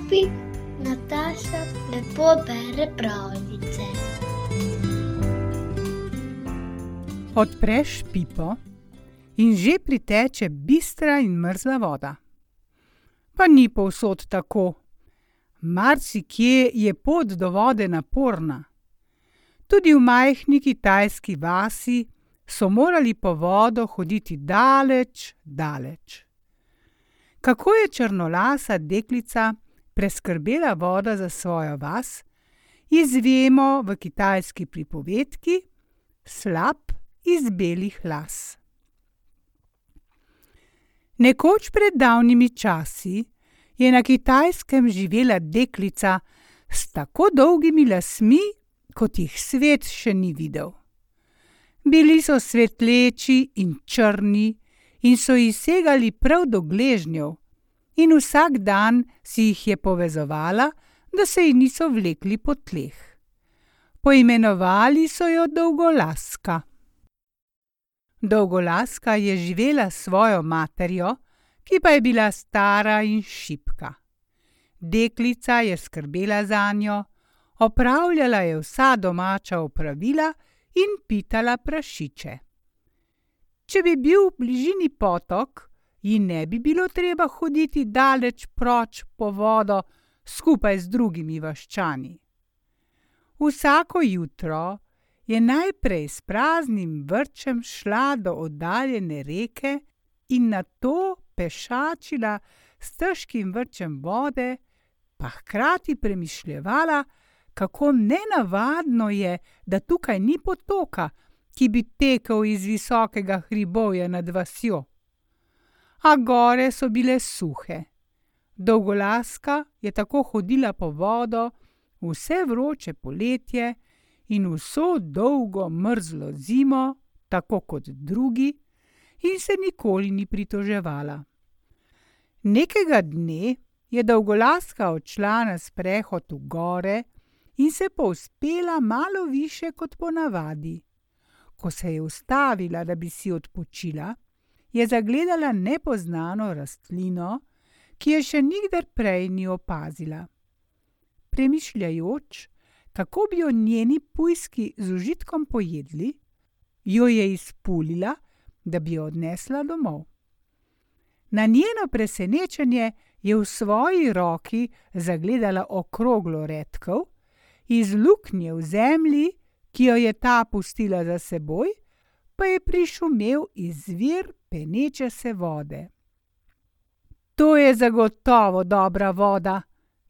klopi, Nataša lepo bere pravljice. Odpreš pipo in že priteče bistra in mrzla voda. Pa ni povsod tako. Marsikje je pot do vode naporna. Tudi v majhni kitajski vasi so morali po vodo hoditi daleč, daleč. Kako je črnolasa deklica preskrbela vodo za svojo vas, izvemo v kitajski pripovedki Slap iz belih las. Nekoč pred davnimi časi je na Kitajskem živela deklica s tako dolgimi lasmi, kot jih svet še ni videl. Bili so svetleči in črni in so ji segali prav do gležnjev, in vsak dan si jih je povezovala, da se ji niso vlekli po tleh. Poimenovali so jo Dolgolaska. Dolgolaska je živela s svojo materjo, ki pa je bila stara in šipka. Deklica je skrbela za njo, opravljala je vsa domača opravila in pitala prašiče. Če bi bil v bližini potok, ji ne bi bilo treba hoditi daleč proč po vodo skupaj z drugimi vaščani. Vsako jutro je najprej s praznim vrčem šla do oddaljene reke in nato pešačila s težkim vrčem vode, pa hkrati premišljevala, kako nenavadno je, da tukaj ni potoka, ki bi tekel iz visokega hribovja nad vasjo. A gore so bile suhe. Dolgolaska je tako hodila po vodo vse vroče poletje in vso dolgo mrzlo zimo, tako kot drugi, in se nikoli ni pritoževala. Nekega dne je dolgolaska odšla na sprehod v gore in se povzpela malo više kot ponavadi. Ko se je ustavila, da bi si odpočila, je zagledala nepoznano rastlino, ki je še nikdar prej ni opazila. Premišljajoč, kako bi jo njeni pujski z užitkom pojedli, jo je izpulila, da bi jo odnesla domov. Na njeno presenečenje je v svoji roki zagledala okroglo redkev, iz luknje v zemlji, ki jo je ta pustila za seboj, pa je prišumel izvir peneče se vode. To je zagotovo dobra voda,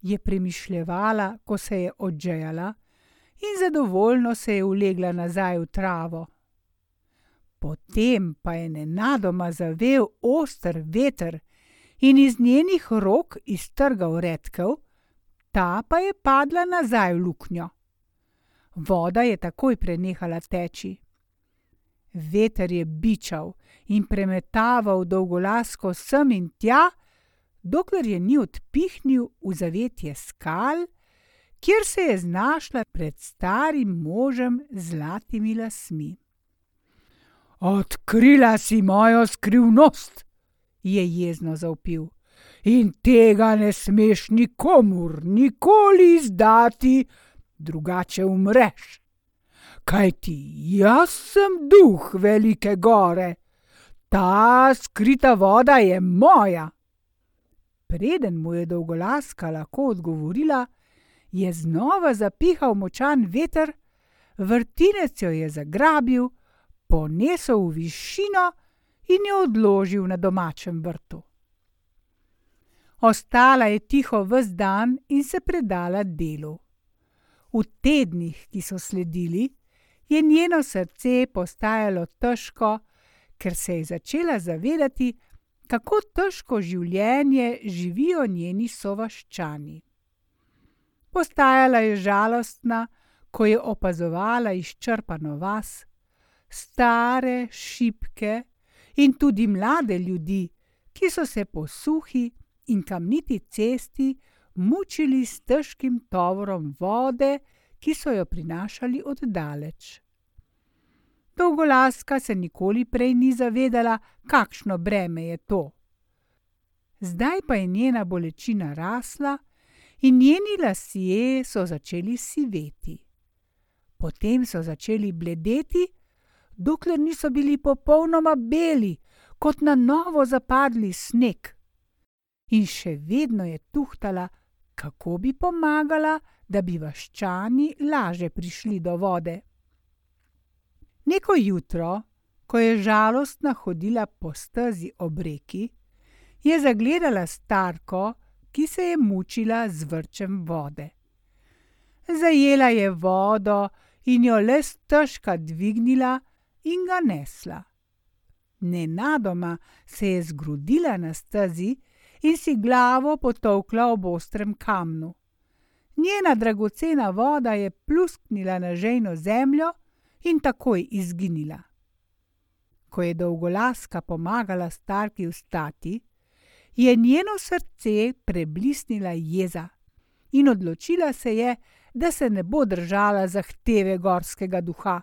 je premišljevala, ko se je odžejala, in zadovoljno se je ulegla nazaj v travo. Potem pa je nenadoma zavel oster veter in iz njenih rok iztrgal redkev, ta pa je padla nazaj v luknjo. Voda je takoj prenehala teči. Veter je bičal in premetaval dolgolasko sem in tja, dokler je ni odpihnil v zavetje skal, kjer se je znašla pred starim možem z zlatimi lasmi. Odkrila si mojo skrivnost, je jezno zavpil, in tega ne smeš nikomur, nikoli izdati, drugače umreš. Kaj ti, jaz sem duh velike gore, ta skrita voda je moja. Preden mu je dolgolaska lahko odgovorila, je znova zapihal močan veter, vrtinec jo je zagrabil, ponesel v višino in jo odložil na domačem vrtu. Ostala je tiho ves dan in se predala delu. V tednih, ki so sledili, je njeno srce postajalo težko, ker se je začela zavedati, kako težko življenje živijo njeni sovaščani. Postajala je žalostna, ko je opazovala izčrpano vas, stare, šibke in tudi mlade ljudi, ki so se po suhi in kamniti cesti mučili s težkim tovorom vode, ki so jo prinašali od daleč. Dolgolaska se nikoli prej ni zavedala, kakšno breme je to. Zdaj pa je njena bolečina rasla in njeni lasje so začeli siveti. Potem so začeli bledeti, dokler niso bili popolnoma beli, kot na novo zapadli sneg. In še vedno je tuhtala, kako bi pomagala, da bi vaščani laže prišli do vode. Neko jutro, ko je žalostna hodila po stezi ob reki, je zagledala starko, ki se je mučila z vrčem vode. Zajela je vodo in jo le stežka dvignila in ga nesla. Nenadoma se je zgrudila na stezi in si glavo potokla ob ostrem kamnu. Njena dragocena voda je plusknila na žejno zemljo in takoj izginila. Ko je dolgolaska pomagala starki vstati, je njeno srce preblisnila jeza in odločila se je, da se ne bo držala zahteve gorskega duha.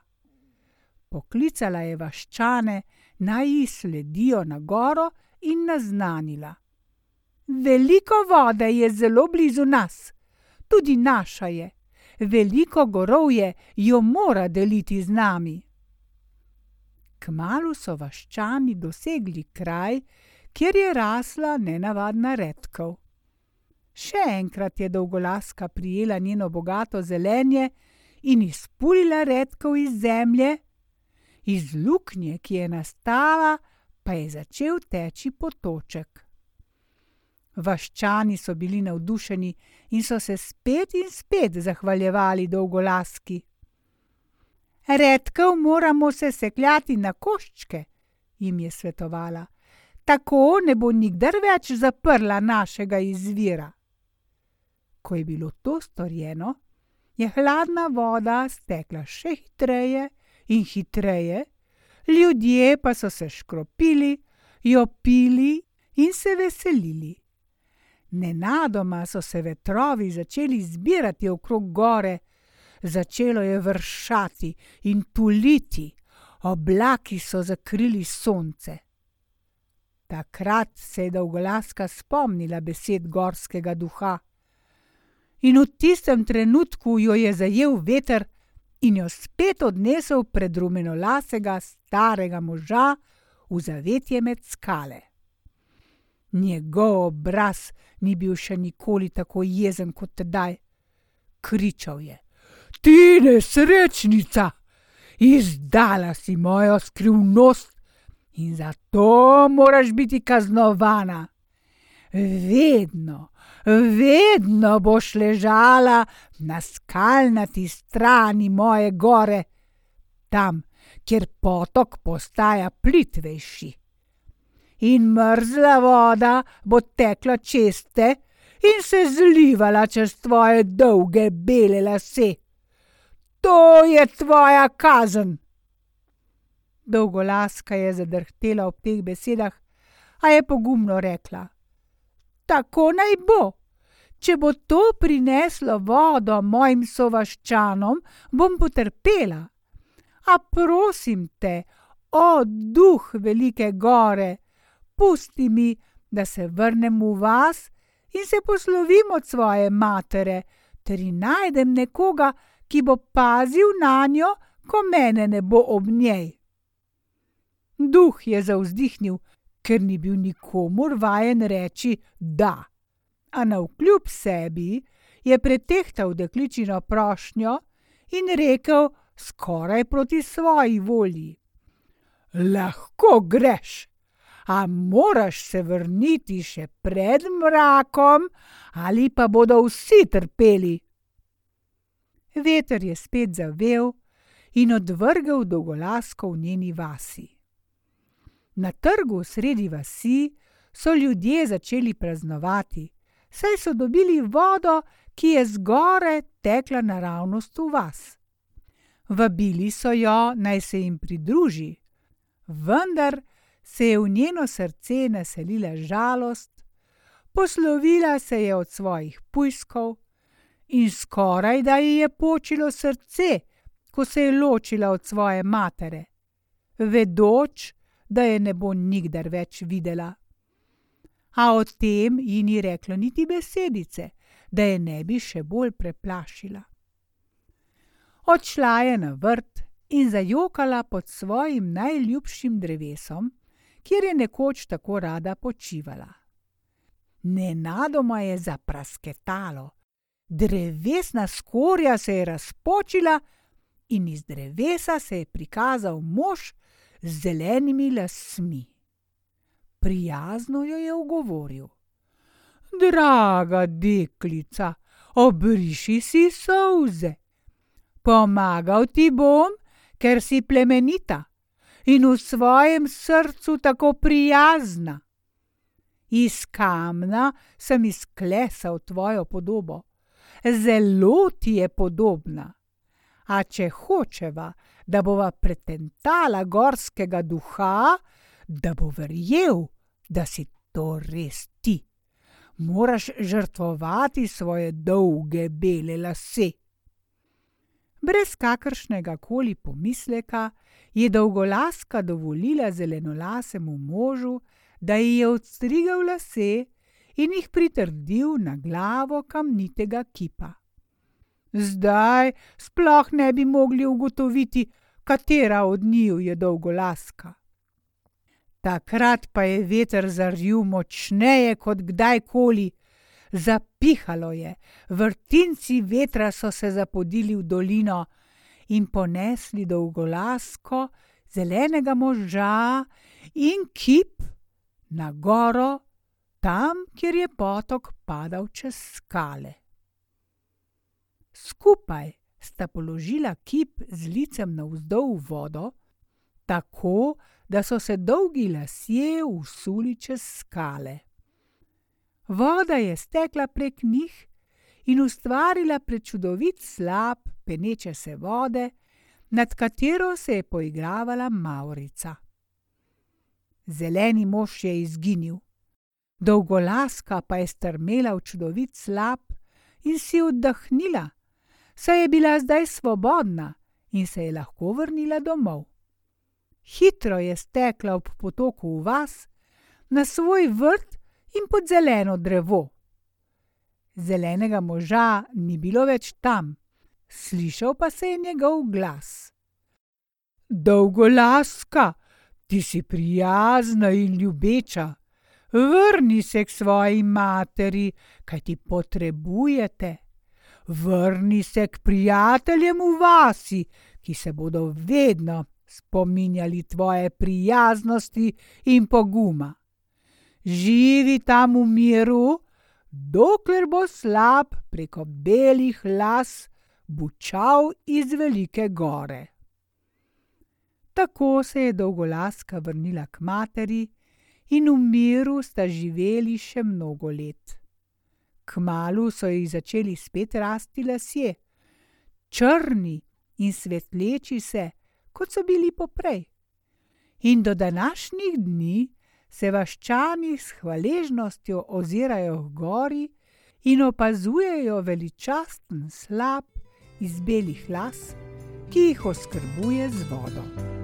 Poklicala je vaščane, naj ji sledijo na goro in naznanila: Veliko vode je zelo blizu nas, tudi naša je, veliko gorovje jo mora deliti z nami. Kmalu so vaščani dosegli kraj, kjer je rasla nenavadna redkev. Še enkrat je dolgolaska prijela njeno bogato zelenje in izpulila redkev iz zemlje, iz luknje, ki je nastala, pa je začel teči potoček. Vaščani so bili navdušeni in so se spet in spet zahvaljevali dolgolaski. Redkev moramo se sekljati na koščke, jim je svetovala tako ne bo nikdar več zaprla našega izvira. Ko je bilo to storjeno, je hladna voda stekla še hitreje in hitreje, ljudje pa so se škropili, jo pili in se veselili. Nenadoma so se vetrovi začeli zbirati okrog gore, začelo je vršati in tuliti, oblaki so zakrili sonce. Takrat se je dolgolaska spomnila besed gorskega duha. In v tistem trenutku jo je zajel veter in jo spet odnesel pred rumenolasega starega moža v zavetje med skale. Njegov obraz ni bil še nikoli tako jezen kot tedaj. Kričal je: Ti nesrečnica, izdala si mojo skrivnost in zato moraš biti kaznovana. Vedno, vedno boš ležala na skalnati strani moje gore, tam, kjer potok postaja plitvejši. In mrzla voda bo tekla čez te in se zlivala čez tvoje dolge bele lase. To je tvoja kazen. Dolgolaska je zadrhtela ob teh besedah, a je pogumno rekla: Tako naj bo. Če bo to prineslo vodo mojim sovaščanom, bom potrpela. A prosim te, o duh velike gore, pusti mi, da se vrnem v vas in se poslovim od svoje matere, ter najdem nekoga, ki bo pazil na njo, ko mene ne bo ob njej. Duh je zavzdihnil, ker ni bil nikomor vajen reči da. A na vkljub sebi je pretehtal dekličino prošnjo in rekel skoraj proti svoji volji: Lahko greš, a moraš se vrniti še pred mrakom, ali pa bodo vsi trpeli. Veter je spet zavel in odvrgel dolgolasko v njeni vasi. Na trgu sredi vasi so ljudje začeli praznovati, saj so dobili vodo, ki je zgore tekla naravnost v vas. Vabili so jo, naj se jim pridruži, vendar se je v njeno srce naselila žalost, poslovila se je od svojih pujskov in skoraj da ji je počilo srce, ko se je ločila od svoje matere, vedoč, da je ne bo nikdar več videla. A o tem ji ni reklo niti besedice, da je ne bi še bolj preplašila. Odšla je na vrt in zajokala pod svojim najljubšim drevesom, kjer je nekoč tako rada počivala. Nenadoma je zaprasketalo, drevesna skorja se je razpočila in iz drevesa se je prikazal mož z zelenimi lasmi. Prijazno jo je ugovoril: Draga deklica, obriši si solze. Pomagal ti bom, ker si plemenita in v svojem srcu tako prijazna. Iz kamna sem izklesal tvojo podobo, zelo ti je podobna. A če hočeva, da bova pretentala gorskega duha, da bo verjel, da si to res ti, moraš žrtvovati svoje dolge bele lase. Brez kakršnega koli pomisleka je dolgolaska dovolila zelenolasemu možu, da ji je odstrigal lase in jih pritrdil na glavo kamnitega kipa. Zdaj sploh ne bi mogli ugotoviti, katera od njiju je dolgolaska. Takrat pa je veter zaril močneje kot kdajkoli, zapihalo je, vrtinci vetra so se zapodili v dolino in ponesli dolgolasko, zelenega moža in kip na goro, tam, kjer je potok padal čez skale. Skupaj sta položila kip z licem navzdol v vodo, tako da so se dolgi lasje usuli čez skale. Voda je stekla prek njih in ustvarila prečudovit slab peneče se vode, nad katero se je poigravala Maurica. Zeleni mož je izginil, dolgolaska pa je strmela v čudovit slab in si oddahnila, saj je bila zdaj svobodna in se je lahko vrnila domov. Hitro je stekla ob potoku v vas, na svoj vrt in pod zeleno drevo. Zelenega moža ni bilo več tam, slišal pa se je njegov glas. Dolgolaska, ti si prijazna in ljubeča, vrni se k svoji materi, kaj ti potrebujete. Vrni se k prijateljem v vasi, ki se bodo vedno spominjali tvoje prijaznosti in poguma. Živi tam v miru, dokler bo slab preko belih las bučal iz velike gore. Tako se je dolgolaska vrnila k materi in v miru sta živeli še mnogo let. Kmalu so ji začeli spet rasti lasje, črni in svetleči se, kot so bili poprej. In do današnjih dni se vaščani s hvaležnostjo ozirajo v gori in opazujejo veličasten slab iz belih las, ki jih oskrbuje z vodo.